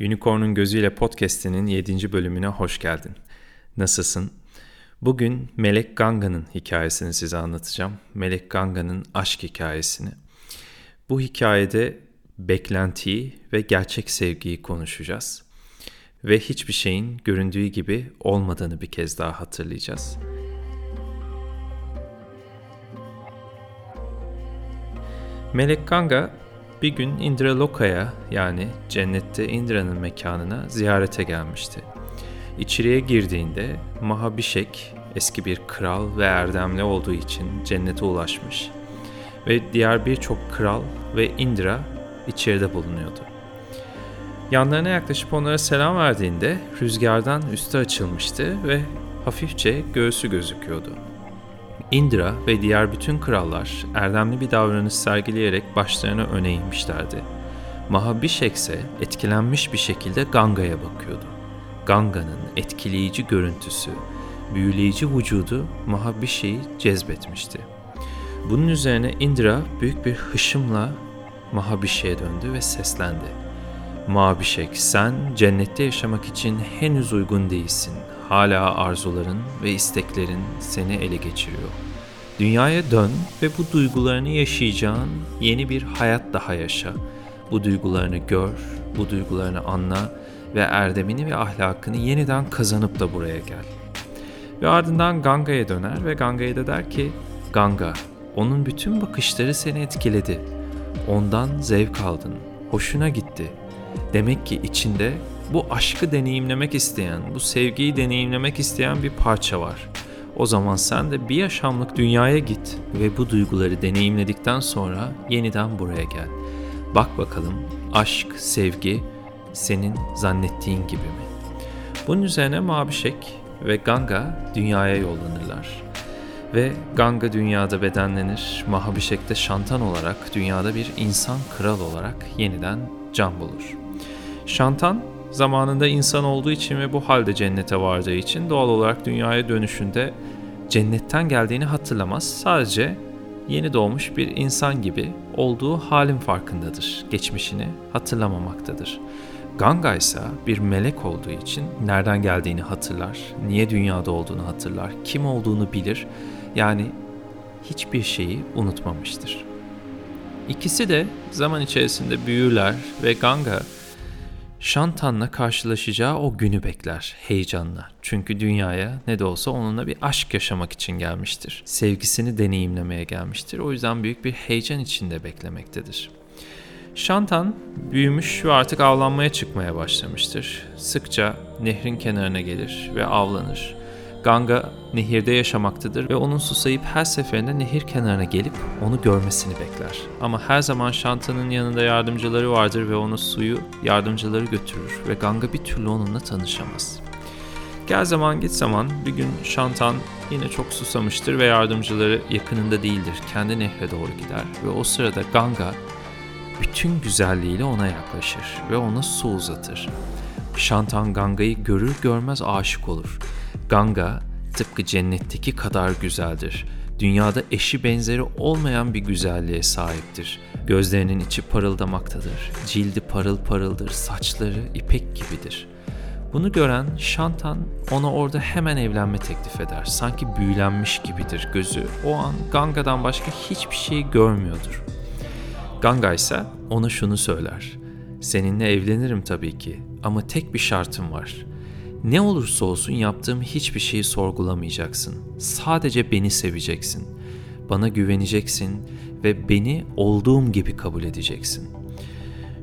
Unicorn'un Gözüyle Podcast'inin 7. bölümüne hoş geldin. Nasılsın? Bugün Melek Ganga'nın hikayesini size anlatacağım. Melek Ganga'nın aşk hikayesini. Bu hikayede beklentiyi ve gerçek sevgiyi konuşacağız. Ve hiçbir şeyin göründüğü gibi olmadığını bir kez daha hatırlayacağız. Melek Ganga bir gün Indra Loka'ya yani cennette Indra'nın mekanına ziyarete gelmişti. İçeriye girdiğinde Mahabişek eski bir kral ve erdemli olduğu için cennete ulaşmış ve diğer birçok kral ve Indra içeride bulunuyordu. Yanlarına yaklaşıp onlara selam verdiğinde rüzgardan üstü açılmıştı ve hafifçe göğsü gözüküyordu. Indra ve diğer bütün krallar erdemli bir davranış sergileyerek başlarını öne eğmişlerdi. Mahabişek ise etkilenmiş bir şekilde Ganga'ya bakıyordu. Ganga'nın etkileyici görüntüsü, büyüleyici vücudu Mahabişek'i cezbetmişti. Bunun üzerine Indra büyük bir hışımla Mahabişek'e döndü ve seslendi. Mabişek sen cennette yaşamak için henüz uygun değilsin. Hala arzuların ve isteklerin seni ele geçiriyor. Dünyaya dön ve bu duygularını yaşayacağın yeni bir hayat daha yaşa. Bu duygularını gör, bu duygularını anla ve erdemini ve ahlakını yeniden kazanıp da buraya gel. Ve ardından Ganga'ya döner ve Ganga'ya da der ki, Ganga, onun bütün bakışları seni etkiledi. Ondan zevk aldın, hoşuna gitti. Demek ki içinde bu aşkı deneyimlemek isteyen, bu sevgiyi deneyimlemek isteyen bir parça var. O zaman sen de bir yaşamlık dünyaya git ve bu duyguları deneyimledikten sonra yeniden buraya gel. Bak bakalım aşk, sevgi senin zannettiğin gibi mi? Bunun üzerine Mabişek ve Ganga dünyaya yollanırlar. Ve Ganga dünyada bedenlenir, Mahabişek de şantan olarak dünyada bir insan kral olarak yeniden can bulur. Şantan zamanında insan olduğu için ve bu halde cennete vardığı için doğal olarak dünyaya dönüşünde cennetten geldiğini hatırlamaz. Sadece yeni doğmuş bir insan gibi olduğu halin farkındadır. Geçmişini hatırlamamaktadır. Ganga ise bir melek olduğu için nereden geldiğini hatırlar, niye dünyada olduğunu hatırlar, kim olduğunu bilir. Yani hiçbir şeyi unutmamıştır. İkisi de zaman içerisinde büyürler ve Ganga Şantan'la karşılaşacağı o günü bekler heyecanla. Çünkü dünyaya ne de olsa onunla bir aşk yaşamak için gelmiştir. Sevgisini deneyimlemeye gelmiştir. O yüzden büyük bir heyecan içinde beklemektedir. Şantan büyümüş ve artık avlanmaya çıkmaya başlamıştır. Sıkça nehrin kenarına gelir ve avlanır. Ganga nehirde yaşamaktadır ve onun susayıp her seferinde nehir kenarına gelip onu görmesini bekler. Ama her zaman Shanta'nın yanında yardımcıları vardır ve ona suyu yardımcıları götürür ve Ganga bir türlü onunla tanışamaz. Gel zaman git zaman bir gün Shantan yine çok susamıştır ve yardımcıları yakınında değildir. Kendi nehre doğru gider ve o sırada Ganga bütün güzelliğiyle ona yaklaşır ve ona su uzatır. Shantan Ganga'yı görür görmez aşık olur Ganga tıpkı cennetteki kadar güzeldir. Dünyada eşi benzeri olmayan bir güzelliğe sahiptir. Gözlerinin içi parıldamaktadır. Cildi parıl parıldır, saçları ipek gibidir. Bunu gören Shantan ona orada hemen evlenme teklif eder. Sanki büyülenmiş gibidir gözü. O an Ganga'dan başka hiçbir şey görmüyordur. Ganga ise ona şunu söyler. Seninle evlenirim tabii ki ama tek bir şartım var. Ne olursa olsun yaptığım hiçbir şeyi sorgulamayacaksın. Sadece beni seveceksin. Bana güveneceksin ve beni olduğum gibi kabul edeceksin.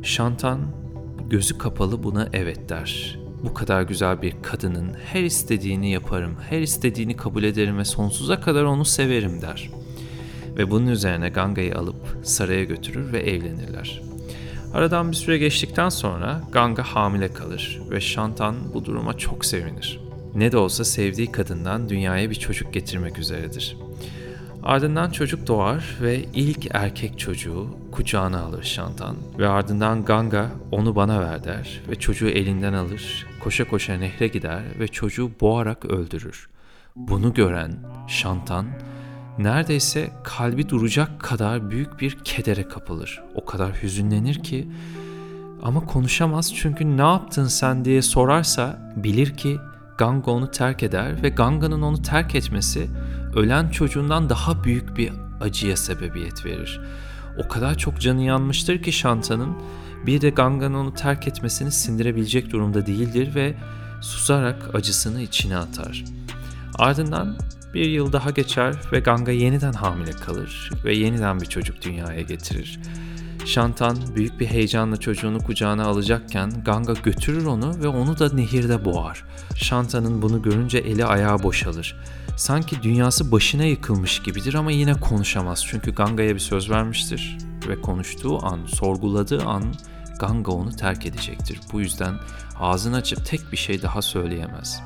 Şantan gözü kapalı buna evet der. Bu kadar güzel bir kadının her istediğini yaparım, her istediğini kabul ederim ve sonsuza kadar onu severim der. Ve bunun üzerine Ganga'yı alıp saraya götürür ve evlenirler. Aradan bir süre geçtikten sonra Ganga hamile kalır ve Shantan bu duruma çok sevinir. Ne de olsa sevdiği kadından dünyaya bir çocuk getirmek üzeredir. Ardından çocuk doğar ve ilk erkek çocuğu kucağına alır Shantan ve ardından Ganga onu bana ver der ve çocuğu elinden alır, koşa koşa nehre gider ve çocuğu boğarak öldürür. Bunu gören Shantan neredeyse kalbi duracak kadar büyük bir kedere kapılır. O kadar hüzünlenir ki Ama konuşamaz çünkü ne yaptın sen diye sorarsa bilir ki Ganga onu terk eder ve Ganga'nın onu terk etmesi ölen çocuğundan daha büyük bir acıya sebebiyet verir. O kadar çok canı yanmıştır ki Shanta'nın bir de Ganga'nın onu terk etmesini sindirebilecek durumda değildir ve susarak acısını içine atar. Ardından bir yıl daha geçer ve Ganga yeniden hamile kalır ve yeniden bir çocuk dünyaya getirir. Shantan büyük bir heyecanla çocuğunu kucağına alacakken Ganga götürür onu ve onu da nehirde boğar. Shantan'ın bunu görünce eli ayağı boşalır. Sanki dünyası başına yıkılmış gibidir ama yine konuşamaz çünkü Ganga'ya bir söz vermiştir ve konuştuğu an, sorguladığı an Ganga onu terk edecektir. Bu yüzden ağzını açıp tek bir şey daha söyleyemez.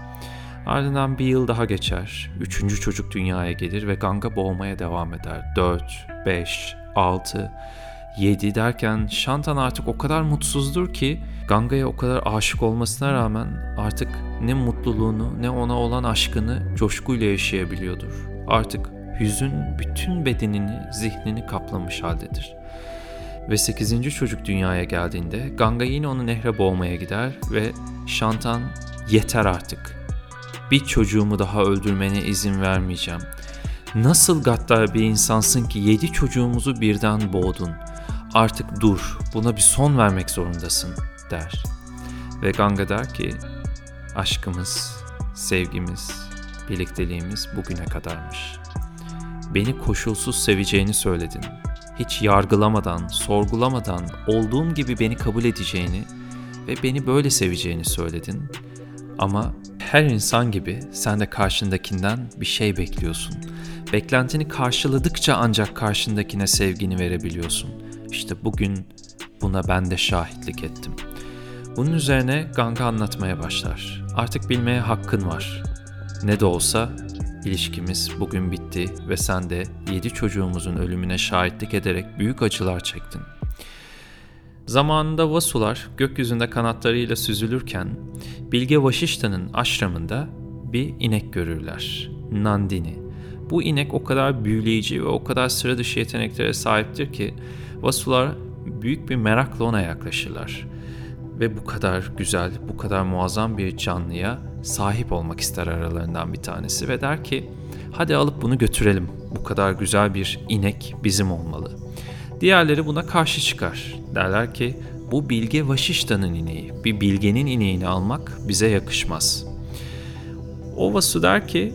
Ardından bir yıl daha geçer. Üçüncü çocuk dünyaya gelir ve Ganga boğmaya devam eder. Dört, beş, altı, yedi derken Shantan artık o kadar mutsuzdur ki Ganga'ya o kadar aşık olmasına rağmen artık ne mutluluğunu ne ona olan aşkını coşkuyla yaşayabiliyordur. Artık hüzün bütün bedenini, zihnini kaplamış haldedir. Ve 8. çocuk dünyaya geldiğinde Ganga yine onu nehre boğmaya gider ve Shantan yeter artık. Bir çocuğumu daha öldürmene izin vermeyeceğim. Nasıl gaddar bir insansın ki yedi çocuğumuzu birden boğdun. Artık dur, buna bir son vermek zorundasın der. Ve Ganga der ki aşkımız, sevgimiz, birlikteliğimiz bugüne kadarmış. Beni koşulsuz seveceğini söyledin hiç yargılamadan, sorgulamadan olduğum gibi beni kabul edeceğini ve beni böyle seveceğini söyledin. Ama her insan gibi sen de karşındakinden bir şey bekliyorsun. Beklentini karşıladıkça ancak karşındakine sevgini verebiliyorsun. İşte bugün buna ben de şahitlik ettim. Bunun üzerine Ganga anlatmaya başlar. Artık bilmeye hakkın var. Ne de olsa İlişkimiz bugün bitti ve sen de yedi çocuğumuzun ölümüne şahitlik ederek büyük acılar çektin. Zamanında Vasular gökyüzünde kanatlarıyla süzülürken Bilge Vaşişta'nın aşramında bir inek görürler. Nandini. Bu inek o kadar büyüleyici ve o kadar sıra dışı yeteneklere sahiptir ki Vasular büyük bir merakla ona yaklaşırlar. Ve bu kadar güzel, bu kadar muazzam bir canlıya sahip olmak ister aralarından bir tanesi ve der ki hadi alıp bunu götürelim. Bu kadar güzel bir inek bizim olmalı. Diğerleri buna karşı çıkar. Derler ki bu bilge Vaşişta'nın ineği. Bir bilgenin ineğini almak bize yakışmaz. O Vasu der ki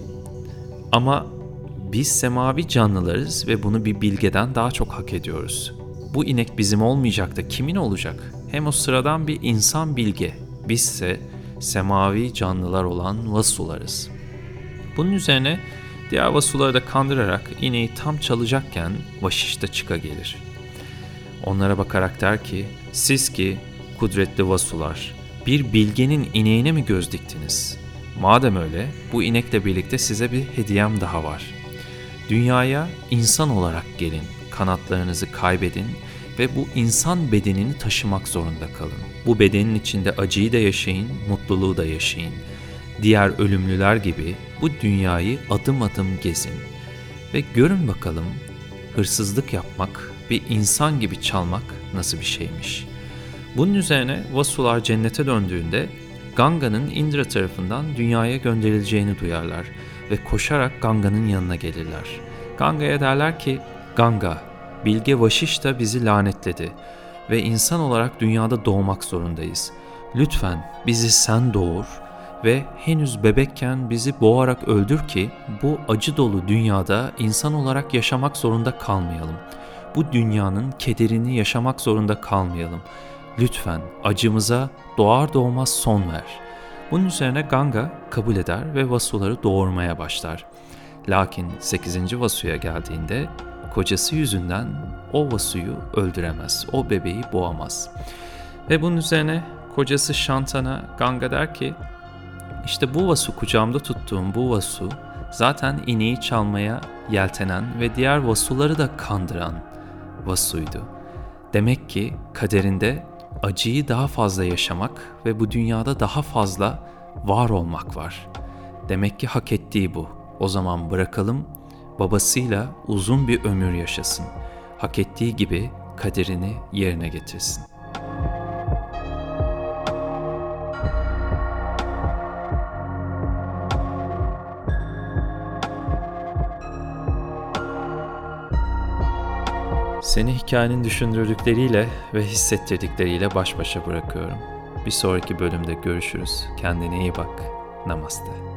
ama biz semavi canlılarız ve bunu bir bilgeden daha çok hak ediyoruz. Bu inek bizim olmayacak da kimin olacak? Hem o sıradan bir insan bilge. Bizse semavi canlılar olan vasularız. Bunun üzerine diğer vasuları da kandırarak ineği tam çalacakken Vaşişta çıka gelir. Onlara bakarak der ki, siz ki kudretli vasular, bir bilgenin ineğine mi göz diktiniz? Madem öyle, bu inekle birlikte size bir hediyem daha var. Dünyaya insan olarak gelin, kanatlarınızı kaybedin ve bu insan bedenini taşımak zorunda kalın. Bu bedenin içinde acıyı da yaşayın, mutluluğu da yaşayın. Diğer ölümlüler gibi bu dünyayı adım adım gezin ve görün bakalım hırsızlık yapmak ve insan gibi çalmak nasıl bir şeymiş. Bunun üzerine Vasular cennete döndüğünde Ganga'nın Indra tarafından dünyaya gönderileceğini duyarlar ve koşarak Ganga'nın yanına gelirler. Ganga'ya derler ki, Ganga, Bilge Vaşiş da bizi lanetledi ve insan olarak dünyada doğmak zorundayız. Lütfen bizi sen doğur ve henüz bebekken bizi boğarak öldür ki bu acı dolu dünyada insan olarak yaşamak zorunda kalmayalım. Bu dünyanın kederini yaşamak zorunda kalmayalım. Lütfen acımıza doğar doğmaz son ver. Bunun üzerine Ganga kabul eder ve Vasuları doğurmaya başlar. Lakin 8. Vasu'ya geldiğinde kocası yüzünden o Vasu'yu öldüremez, o bebeği boğamaz. Ve bunun üzerine kocası Shantana Ganga der ki, işte bu Vasu kucağımda tuttuğum bu Vasu zaten ineği çalmaya yeltenen ve diğer Vasuları da kandıran Vasu'ydu. Demek ki kaderinde acıyı daha fazla yaşamak ve bu dünyada daha fazla var olmak var. Demek ki hak ettiği bu. O zaman bırakalım babasıyla uzun bir ömür yaşasın. Hak ettiği gibi kaderini yerine getirsin. Seni hikayenin düşündürdükleriyle ve hissettirdikleriyle baş başa bırakıyorum. Bir sonraki bölümde görüşürüz. Kendine iyi bak. Namaste.